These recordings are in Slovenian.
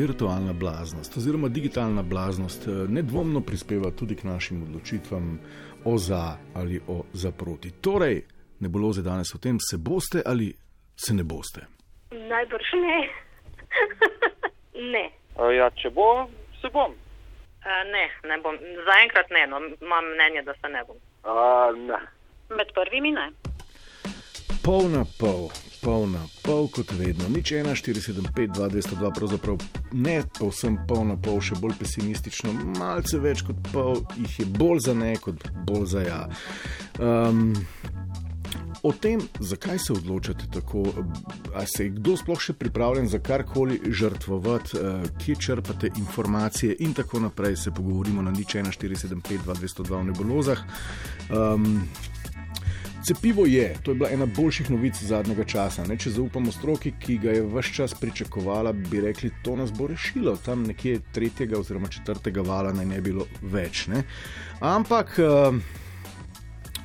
Virtualna blaznost oziroma digitalna blaznost eh, nedvomno prispeva tudi k našim odločitvam o za ali o za proti. Torej, ne bo loze danes o tem, se boste ali se ne boste. Najbrž ne. ne. Ja, če bo, se bom. Uh, ne, ne bom. Zaenkrat ne, no, imam mnenje, da se ne bom. A, ne. Med prvimi ne. Pol na pol, pol na pol, kot vedno. Nič 1, 4, 7, 5, 2, 202, pravzaprav ne povsem pol na pol, še bolj pesimistično, malce več kot pol, jih je bolj za ne, kot bolj za ja. Um, O tem, zakaj se odločate tako, ali se je kdo sploh še pripravljen za karkoli žrtvovati, kje črpate informacije, in tako naprej, se pogovorimo na nič 1475-2202 v nebulozah. Um, cepivo je, to je bila ena boljših novic zadnjega časa. Ne? Če zaupamo stroki, ki ga je vse čas pričakovala, bi rekli, to nas bo rešilo. Tam nekje tretjega oziroma četrtega vala naj ne bilo več. Ne? Ampak. Uh,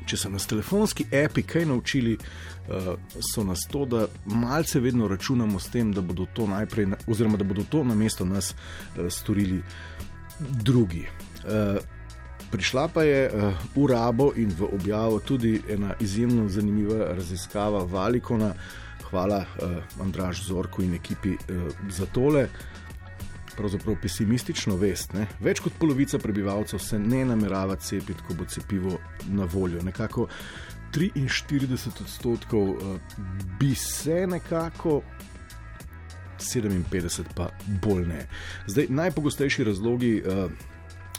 če so nas telefonski api kaj naučili, uh, so nas to, da malce vedno računamo s tem, da bodo to najprej, oziroma da bodo to na mesto nas uh, storili drugi. Prišla pa je uh, v rabo in v objavo tudi ena izjemno zanimiva raziskava Valikona. Hvala uh, Andrašu Zorku in ekipi uh, za tole pravzaprav pesimistično vest. Ne? Več kot polovica prebivalcev se ne namerava cepiti, ko bo cepivo na voljo. Nekako 43 odstotkov bi se nekako. 57 pa bolj ne. Zdaj, najpogostejši razlogi uh,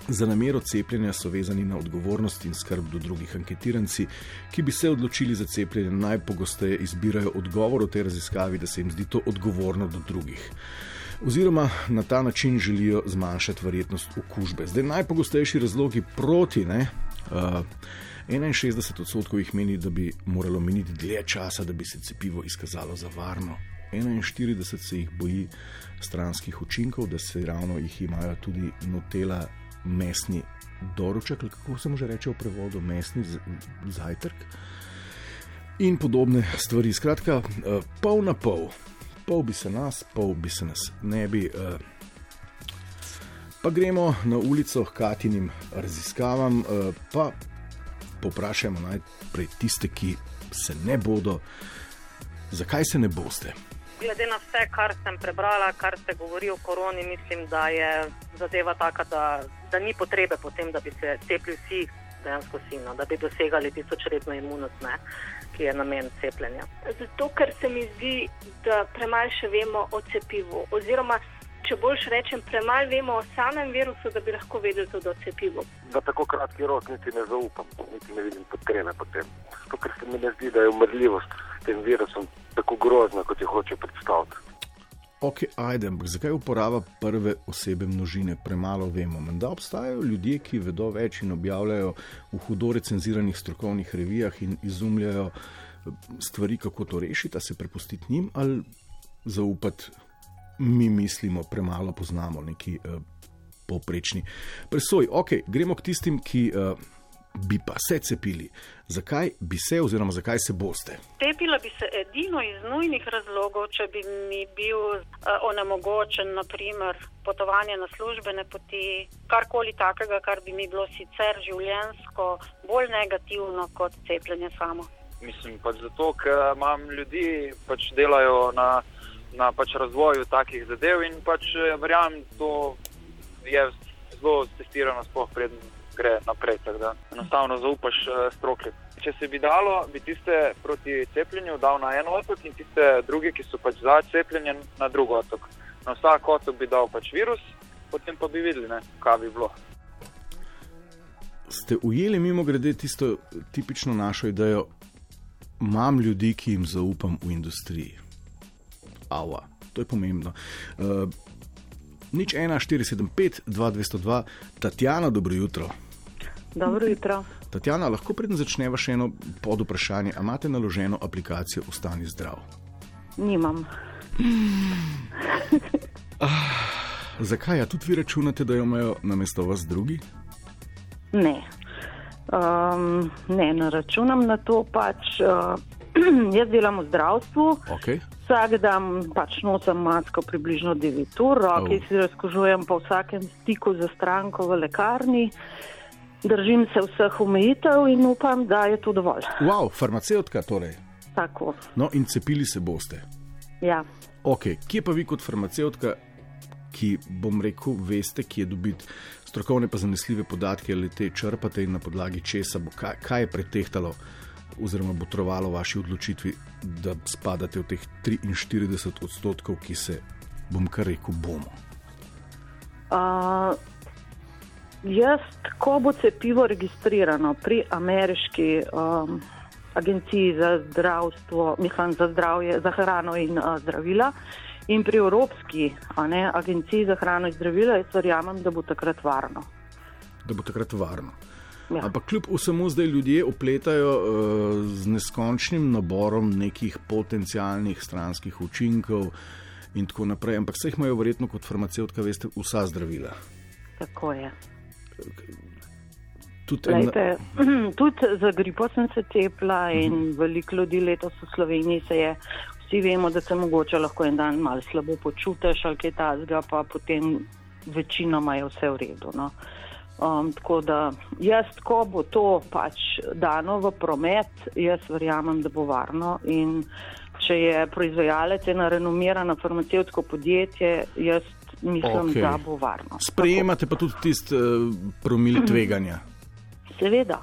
za namero cepljenja so vezani na odgovornost in skrb do drugih. Anketiranci, ki bi se odločili za cepljenje, najpogosteje izbirajo odgovor v tej raziskavi, da se jim zdi to odgovorno do drugih. Oziroma na ta način želijo zmanjšati verjetnost okužbe. Zdaj, najpogostejši razlogi proti ne. Uh, 61 odstotkov jih meni, da bi moralo miniti dlje časa, da bi se cepivo izkazalo za varno. 41 se jih boji stranskih učinkov, da se ravno jih imajo tudi notela mesni doruček, kako se mu že reče v prevodu, mesni zajtrk in podobne stvari. Skratka, uh, pol na pol pol bi se nas, pol bi se nas ne bi. Uh, pa gremo na ulico k Katinim raziskavam, uh, pa poprašajmo najprej tiste, ki se ne bodo, zakaj se ne boste. Glede na vse, kar sem prebrala, kar se govori o koroni, mislim, da je zadeva taka, da, da ni potrebe potem, da bi se cepili vsi, dejansko vsi, no, da bi dosegali tisočletno imunost. Ne ki je namen cepljenja. Zato, ker se mi zdi, da premalo še vemo o cepivu. Oziroma, če boljš rečem, premalo vemo o samem virusu, da bi lahko vedeli tudi o cepivu. Na tako kratki rok niti ne zaupam, niti ne vidim potrebe potem. Zato, ker se mi ne zdi, da je umrljivost s tem virusom tako grozna, kot jo hoče predstaviti. Ok, ajde, ampak zakaj uporaba prve osebe množine? Premalo vemo. Menda obstajajo ljudje, ki vedo več in objavljajo v hudo recenziranih strokovnih revijah in izumljajo eh, stvari, kako to rešiti, se prepustiti njim ali zaupati, mi mislimo, premalo poznamo neki uh, povprečni presoj. Ok, gremo k tistim, ki. Uh, bi pa se cepili. Zakaj bi se, oziroma zakaj se boste? Cepila bi se edino iz nujnih razlogov, če bi mi bil uh, onemogočen, naprimer, potovanje na službene poti, karkoli takega, kar bi mi bilo sicer življensko bolj negativno kot cepljenje samo. Mislim pa zato, ker imam ljudi, ki pač delajo na, na pač razvoju takih zadev in pač eh, verjamem, da je zelo testirano, sploh prednjo gre naprej. Da enostavno zaupaš uh, stroki. Če se bi dalo, bi tiste proti cepljenju dal na en otok in tiste druge, ki so pač za cepljenje, na drug otok. Na vsak otok bi dal pač virus, potem pa bi videli, ne, kaj bi bilo. Ste ujeli mimo grede tisto tipično našo idejo, imam ljudi, ki jim zaupam v industriji. Ava, to je pomembno. Uh, nič 1, 4, 7, 5, 2, 202, Tatjana, dobro jutro. Dobro jutro. Tatjana, lahko predem začneva še eno pod vprašanje. Imate naloženo aplikacijo Ostani zdrav? Nimam. ah, zakaj? Ja, tudi vi računate, da jo imajo na mesto vas drugi? Ne. Um, ne, ne računam na to. Pač, uh, jaz delam v zdravstvu. Okay. vsak dan pač nosim masko približno 9 ur, roke Oh. si razkožujem po vsakem stiku za stranko v lekarni, držim se vseh omejitev in upam, da je to dovolj. Wow, farmacevtka torej. Tako, No, in cepili se boste. ja. Ok, kje pa vi kot farmacevtka, ki bom rekel, veste, kje dobiti strokovne pa zanesljive podatke, ali te črpate in na podlagi česa bo kaj, kaj je pretehtalo oziroma botrovalo vaši odločitvi, da spadate v teh 43 odstotkov, ki se, bom kar rekel, bomo. Uh, jaz, ko bo cepivo registrirano pri ameriški um, agenciji za zdravstvo, mislim za zdravje, za hrano in uh, zdravila, in pri Evropski ne, agenciji za hrano in zdravila, jaz verjamem, da bo takrat varno. Da bo takrat varno. Ja. Ampak kljub vsemu zdaj ljudje opletajo uh, z neskončnim naborom nekih potencialnih stranskih učinkov in tako naprej. Ampak vse jih imajo verjetno kot farmacevtka, veste, vsa zdravila. Tako je. Tudi en- Lejte, tudi za gripo sem se cepila in veliko ljudi letos v Sloveniji se je. Vsi vemo, da se mogoče lahko en dan malo slabo počutiš ali kaj takega, pa potem večinoma je vse v redu. No. Um, tako da jaz, ko bo to pač dano v promet, jaz verjamem, da bo varno. In če je proizvajalec ena renomirana farmacevtsko podjetje, jaz mislim, okay. da bo varno. Sprejemate pa tudi tisti uh, promil tveganja Seveda.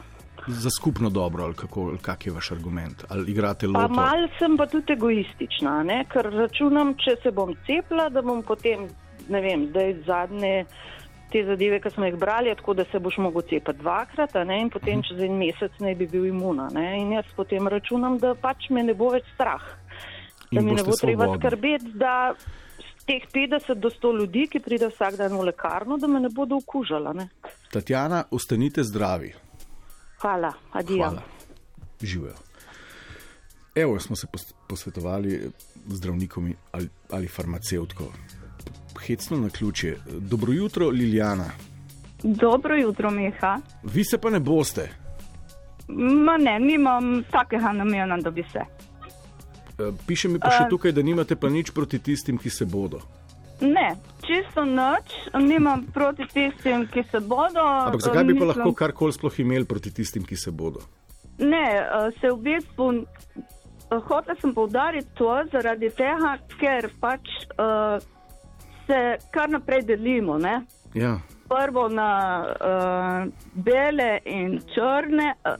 za skupno dobro, ali, kako, ali kak je vaš argument, ali igrate Pa loto. mal sem pa tudi egoistična, ne? ker računam, če se bom cepila, da bom potem, ne vem, zdaj zadnje te zadeve, ki smo jih brali, tako da se boš mogel cepiti dvakrat ne? in potem čez en mesec naj bi bil imuna. Ne? In jaz potem računam, da pač me ne bo več strah. Da mi ne bo treba svobodni. skrbeti, da teh 50 do 100 ljudi, ki pride vsak dan v lekarno, da me ne bodo okužala. Ne? Tatjana, ostanite zdravi. Hvala, adijo. Hvala. Živijo. Evo, smo se pos- posvetovali z zdravnikom ali, ali farmacevtko. Hecno na ključe. Dobro jutro, Liljana. Dobro jutro, Miha. Vi se pa ne boste. Ma ne, nimam takega namena, da bi se. E, Piše mi pa še tukaj, da nimate pa nič proti tistim, ki se bodo. Ne, čisto noč, nimam proti tistim, ki se bodo. Ampak zakaj bi pa Mislim- lahko karkoli sploh imeli proti tistim, ki se bodo? Ne, eh, se v bistvu eh, hotela sem povdariti to zaradi tega, ker pač uh, se kar naprej delimo. Ne? Ja. Prvo na uh, bele in črne, uh,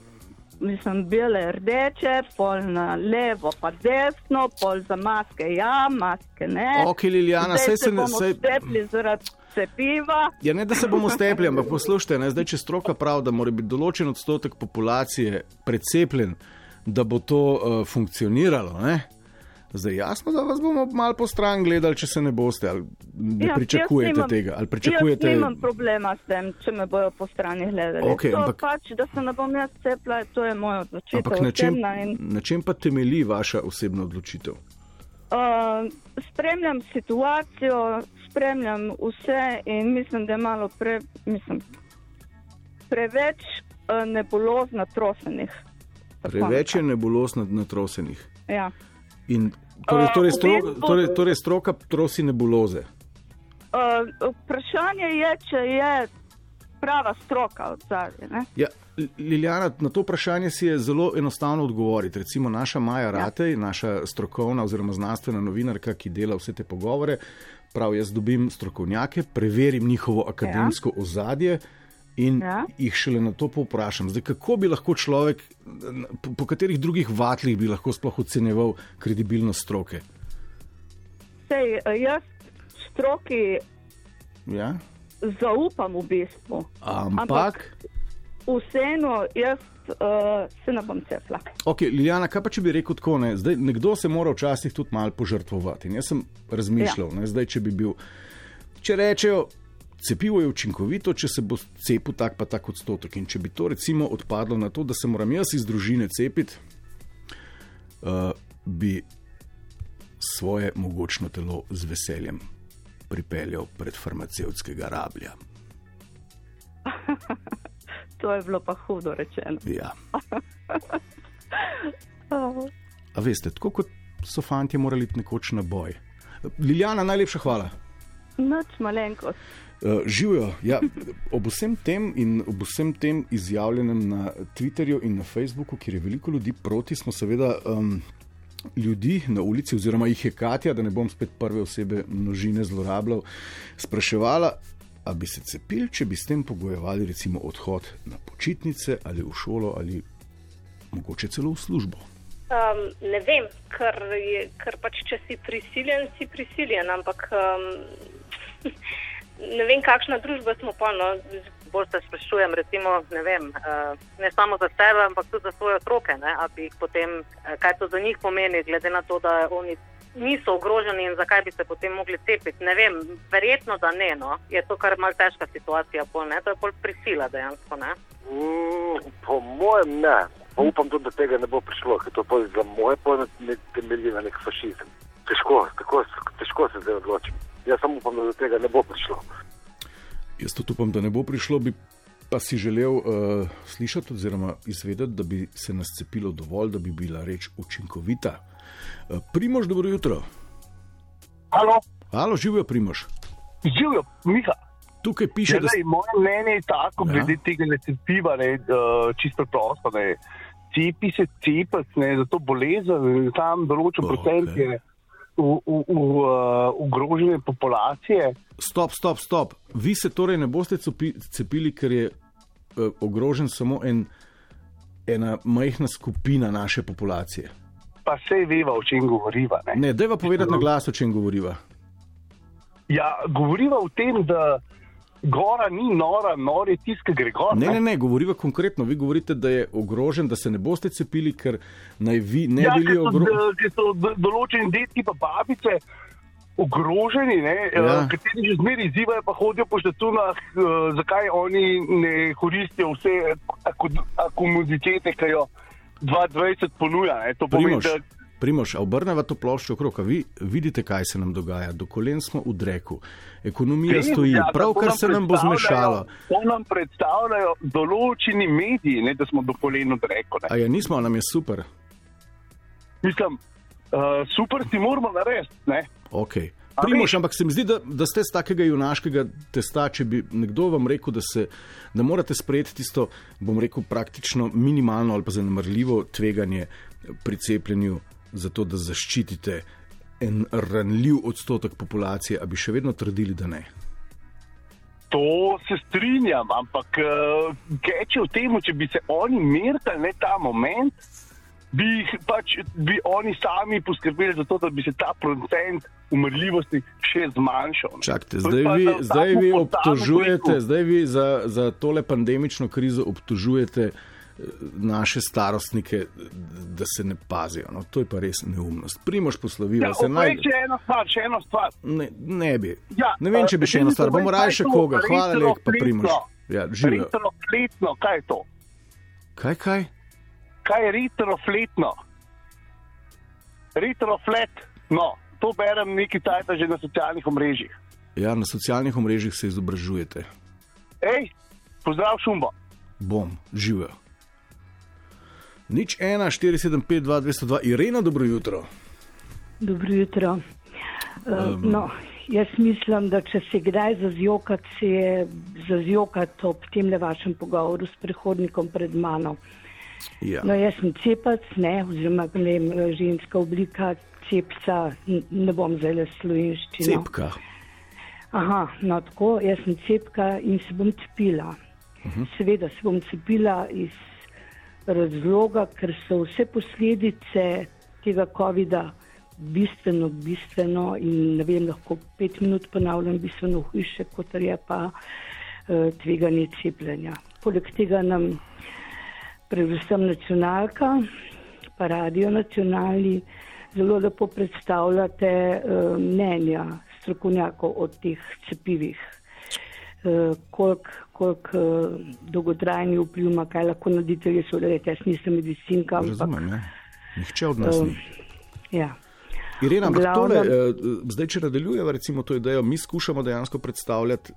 mislim, bele rdeče, pol na levo, pa desno, pol za maske, ja, maske ne. Ok, Liljana, Zdaj se ne- bomo saj- stepli zaradi cepiva. Ja, ne da se bomo stepli, ampak poslušajte, ne, zdaj, če stroka pravi, da mora biti določen odstotek populacije precepljen, da bo to uh, funkcioniralo. Ne? Zdaj jasno, da vas bomo malo po stran gledali, če se ne boste, ali ne Ja, pričakujete nimam- tega. Ali pričakujete... Jaz nimam problema s tem, če me bojo po strani gledali. To ampak- pač, da se ne bom jaz cepila, to je moja odločitev. Ampak na čem, in, na čem pa temelji vaša osebna odločitev? uh, spremljam situacijo, spremljam vse in mislim, da je malo pre, mislim, preveč uh, nebuloz natrosenih. Tako Preveč je nebuloz nad- natrosenih. Ja. In torej, A, torej, v stro, bistvu- torej, torej stroka trosi nebuloze. Uh, vprašanje je, če je prava stroka od zadnje. Ja, Liljana, na to vprašanje si je zelo enostavno odgovoriti. Recimo naša Maja Ratej, ja. naša strokovna oziroma znanstvena novinarka, ki dela vse te pogovore, pravi, jaz dobim strokovnjake, preverim njihovo akademsko ja. ozadje. In ja. Jih šele na to povprašam, zdaj, kako bi lahko človek, po, po katerih drugih vatlih bi lahko sploh ocenjeval kredibilnost stroke? Sej, uh, jaz stroki Ja? zaupam v bistvu. Ampak, Vseeno, jaz uh, se ne bom cepila. ok, Liljana, kaj pa če bi rekel tako, ne? zdaj nekdo se mora včasih tudi malo požrtvovati. In jaz sem razmišljal, ja. ne, zdaj, če bi bil, če rečejo, cepivo je učinkovito, če se bo cepil tak pa tak odstotek. In če bi to recimo odpadlo na to, da se moram jaz iz družine cepiti, uh, bi svoje mogočno telo z veseljem pripeljal pred farmacevtskega rablja. To je bilo pa hudo rečeno. Ja. A veste, tako kot so fanti morali nekoč na boj. Liljana, najlepša hvala. Noč malenkost. Uh, živijo. Ja, ob vsem tem in ob vsem tem izjavljenem na Twitterju in na Facebooku, kjer je veliko ljudi proti, smo seveda um, ljudi na ulici, oziroma jih je Katja, da ne bom spet prve osebe množine zlorabljal, spraševala, ali bi se cepili, če bi s tem pogojevali recimo odhod na počitnice ali v šolo ali mogoče celo v službo. Um, ne vem, ker, je, ker pač če si prisiljen, si prisiljen, ampak um, ne vem, kakšna družba smo pa. No. Bolj se sprašujem, recimo, ne, vem, uh, ne samo za sebe, ampak tudi za svoje otroke. Ne, potem, uh, kaj to za njih pomeni, glede na to, da oni niso ogroženi in zakaj bi se potem mogli cepiti. Ne vem, verjetno, da ne. No. Je to kar malce težka situacija, pol, to je bolj prisila dejansko. Mm, po mojem ne. Pa upam tudi, da tega ne bo prišlo, ker to za moje pojme ne temelji na nek fašizem. Težko, tako, težko se zdaj odločim. Jaz samo upam, da do tega ne bo prišlo. Jaz tudi upam, da ne bo prišlo, bi pa si želel uh, slišati oziroma izvedeti, da bi se nas cepilo dovolj, da bi bila reč učinkovita. Uh, Primož, dobro jutro. Halo. Halo, živijo Primož. Živijo, Miha. Tukaj piše, ja, da je moje mnenje tako, ja. glede tega ne cepiva, ne, uh, čisto prosto. Ne. Cepi se cepati, za to bolezen, tam določen okay. procent je ogrožene uh, populacije. Stop, stop, stop. Vi se torej ne boste cepili, ker je uh, ogrožen samo en, ena majhna skupina naše populacije. Pa se veva, o čem govoriva. Ne, ne dajva povedati na glas, o čem govoriva. Ja, govoriva o tem, da gora ni nora, nor je tisti, ki gre gor. Ne, ne, ne, govoriva konkretno. Vi govorite, da je ogrožen, da se ne boste cepili, ker naj vi ne ja, bili ogroženi. Ker so določeni detki pa babice. Ogroženi, eh, ja. kateri že zmeraj izzivajo, pa hodijo po štatunah, uh, zakaj oni ne koristijo vse akomoditete, ki jo 2020 ponuja. To pomeni, da Primoš, obrneva to ploščo okrog, a vi vidite, kaj se nam dogaja. Do kolen smo v dreku, ekonomija Vem, stoji, ja, pravkar se nam bo zmešalo. To nam predstavljajo določeni mediji, ne, da smo do kolen v dreku. A ja, nismo, nam je super. Mislim, uh, super si moramo narediti. Ok. Primoš, ampak se mi zdi, da, da ste z takega junaškega testa, če bi nekdo vam rekel, da, se, da morate sprejeti tisto, bom rekel, praktično minimalno ali pa zanemrljivo tveganje pri cepljenju zato da zaščitite en ranljiv odstotek populacije, ali bi še vedno trdili, da ne? To se strinjam, ampak keče v tem, če bi se oni merili ta moment, bi, pač, bi oni sami poskrbeli za to, da bi se ta procent umrljivosti še zmanjšal. Čakajte, zdaj vi, zdaj vi obtožujete, zdaj vi za, za tole pandemično krizo obtožujete naše starostnike, da se ne pazijo. No, to je pa res neumnost. Primoš poslovila ja, se naj. Še eno stvar, še eno stvar. Ne, ne bi. Ja, ne vem, če bi še eno stvar. Bomo raje še koga. Hvala lepa, Primoš. Ja, retrofletno, kaj je to? Kaj, kaj? Kaj je retrofletno? Retroflet, no, to berem nekaj tajta že na socialnih omrežjih. Ja, na socialnih omrežjih se izobražujete. Ej, pozdrav šumbo. Bom, živijo. Nič 1, 4, 7, 5, 2, 202, Irena, dobro jutro. Dobro jutro. Um, no, jaz mislim, da če se kdaj zazjokati, se je zazjokati ob tem le vašem pogovoru s prehodnikom pred mano. Ja. No, jaz sem cepac, ne, oziroma ne, ženska oblika cepca, ne bom zdaj le slovenščina. Cepka. Aha, no tako, jaz sem cepka in se bom cepila. Uh mhm. -huh. Seveda se bom cepila iz razloga, ker so vse posledice tega COVID-a bistveno, bistveno in ne vem, lahko pet minut ponavljam, bistveno hujše, kot je pa uh, tveganje cepljenja. Poleg tega nam predvsem nacionalka, pa radio nacionalni, zelo lepo predstavljate uh, mnenja strokovnjakov o teh cepivih. Uh, koliko koliko uh, dolgotrajni vpliv ima, kaj lahko naredite, res odrejete. Jaz nisem medicinka. Razumem, ne. Nihče od nas. Uh, ja. Irena, ampak tole, zdaj, če nadaljujemo, recimo to idejo, mi skušamo dejansko predstavljati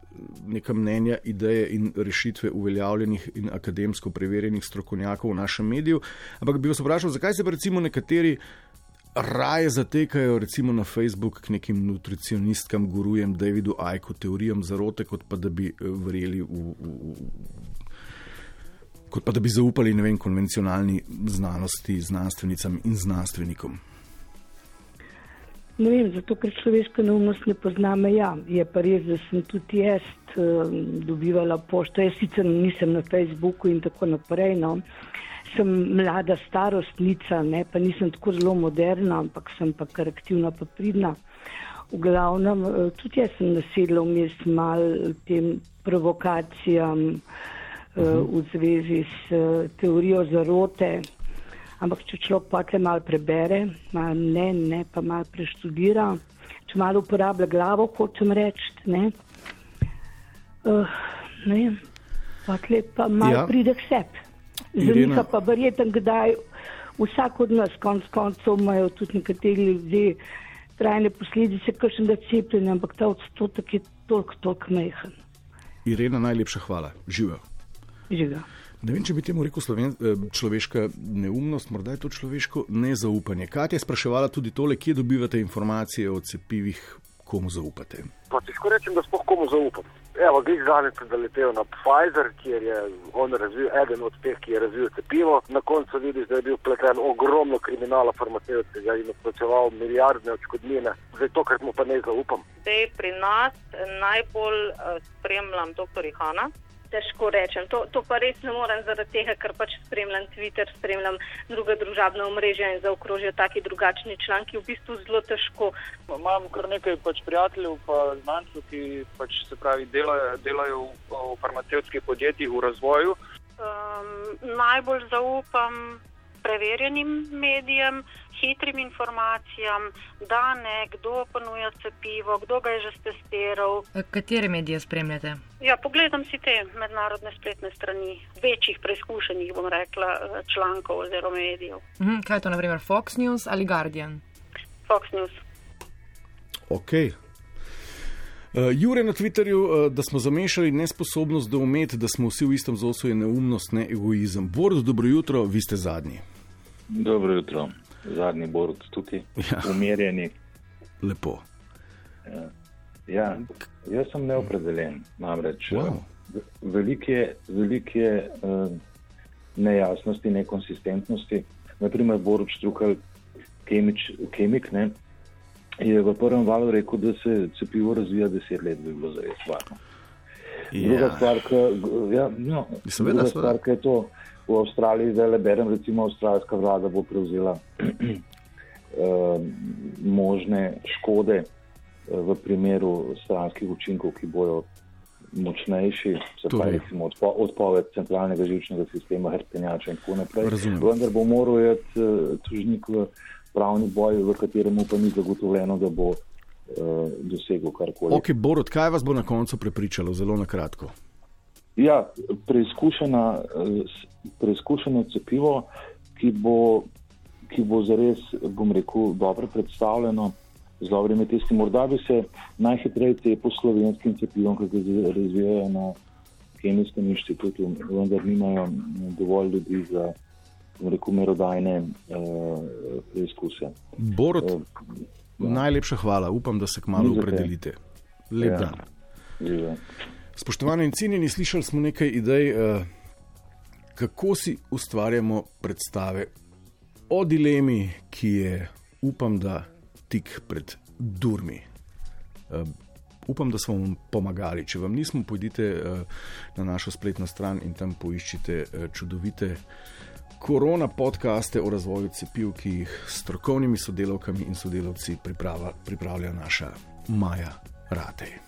neka mnenja, ideje in rešitve uveljavljenih in akademsko preverjenih strokovnjakov v našem mediju. Ampak bi vas vprašal, zakaj se pa recimo nekateri raje zatekajo recimo na Facebook k nekim nutricionistkam, gurujem Davidu Aiku, teorijam zarote, kot pa da bi eh, verjeli v. v, Kot pa da bi zaupali vem, konvencionalni znanosti, znanstvenicam in znanstvenikom. Ne vem, zato ker človeška neumnost ne pozna meja. Je pa res, da sem tudi jaz um, dobivala pošto. Jaz sicer nisem na Facebooku in tako naprej. No. Sem mlada starostnica, ne, pa nisem tako zelo moderna, ampak sem pa kar aktivna, pa pridna. V glavnem, eh, tudi jaz sem nasedla vmes mal tem provokacijam. -huh. v zvezi s eh, teorijo zarote. Ampak če človek pa te malo prebere, malo ne, ne, pa malo preštudira, če malo uporablja glavo, hočem reči, ne, uh, ne pa tle pa malo ja. pride k sebi. Zanima pa verjetno, kdaj vsak od nas, konc koncev, imajo tudi nekateri ljudje trajne posledice kršnega cepljenja, ampak ta odstotek je toliko, toliko mehen. Irena, najlepša hvala. Živijo žiga. Ne vem, če bi temu rekel sloven, eh, človeška neumnost, morda je to človeško nezaupanje. Kaj je spraševala tudi tole, kje dobivate informacije o cepivih, komu zaupate? Pa težko rečem, da spoh komu zaupam. Evo, glej zadnjič sem letel na Pfizer, kjer je on razvil, eden od teh, ki je razvil cepivo. Na koncu vidiš, da je bil pleten ogromno kriminala farmacevtskega in odplačeval milijardne odškodnine. Zdaj to, kar mu pa ne zaupam. Zdaj pri nas najbolj uh, spremljam dr. Hanna težko rečem. To, to pa res ne morem zaradi tega, ker pač spremljam Twitter, spremljam druga družabna omrežja in zaokrožijo taki drugačni članki. V bistvu zelo težko. Imam kar nekaj pač prijateljev, pa znancev, ki pač se pravi delajo, delajo v, v farmacevtskih podjetjih v razvoju. Um, najbolj zaupam preverjenim medijem, hitrim informacijam, da ne, kdo ponuja cepivo, kdo ga je že testiral. Katere medije spremljate? Ja, pogledam si te mednarodne spletne strani, večjih preizkušenih, bom rekla, člankov oziroma medijev. Mhm, kaj je to, naprimer Fox News ali Guardian? Fox News. Ok. Uh, Jure na Twitterju, uh, da smo zamešali nesposobnost doumeti, da smo vsi v istem zosu, je neumnost, ne egoizem. Borod, dobro jutro, vi ste zadnji. Dobro jutro, zadnji borod tukaj, ja. umirjeni. Lepo. Ja. ja, jaz sem neopredeljen, namreč wow. veliko je, velik je uh, nejasnosti, nekonsistentnosti. Naprimer, Borod Štrukal, kemič, kemik, ne, je v prvem valu rekel, da se cepivo razvija deset let, bi bilo zares varno. Ja. Druga stvar, ki ja, no, je to v Avstraliji, zdaj le berem, recimo avstralska vlada bo prevzela eh, možne škode eh, v primeru stranskih učinkov, ki bojo močnejši, se pravi, recimo odpo odpoved centralnega žilčnega sistema, hrtenjača in tako naprej. Razumem. Vendar bo moral jeti uh, tužnik v pravni boj, v katerem pa ni zagotovljeno, da bo uh, dosegel karkoli. Ok, Borod, kaj vas bo na koncu prepričalo, zelo na kratko? Ja, preizkušena, preizkušeno cepivo, ki bo, ki bo zares, bom rekel, dobro predstavljeno z dobrimi testi. Morda bi se najhitreje cepil slovenskim cepivom, ki ga razvijajo na Kemijskem inštitutu, vendar nimajo dovolj ljudi za, rekel, merodajne uh, preizkuse. Borod, uh, ja. najlepša hvala, upam, da se k malu opredelite. Lep ja. dan. Ja. Spoštovani in cenjeni, slišali smo nekaj idej, eh, kako si ustvarjamo predstave o dilemi, ki je, upam, da tik pred durmi. Eh, upam, da smo vam pomagali. Če vam nismo, pojdite eh, na našo spletno stran in tam poiščite čudovite korona podkaste o razvoju cepiv, ki jih s strokovnimi sodelavkami in sodelavci pripravlja naša Maja Ratej.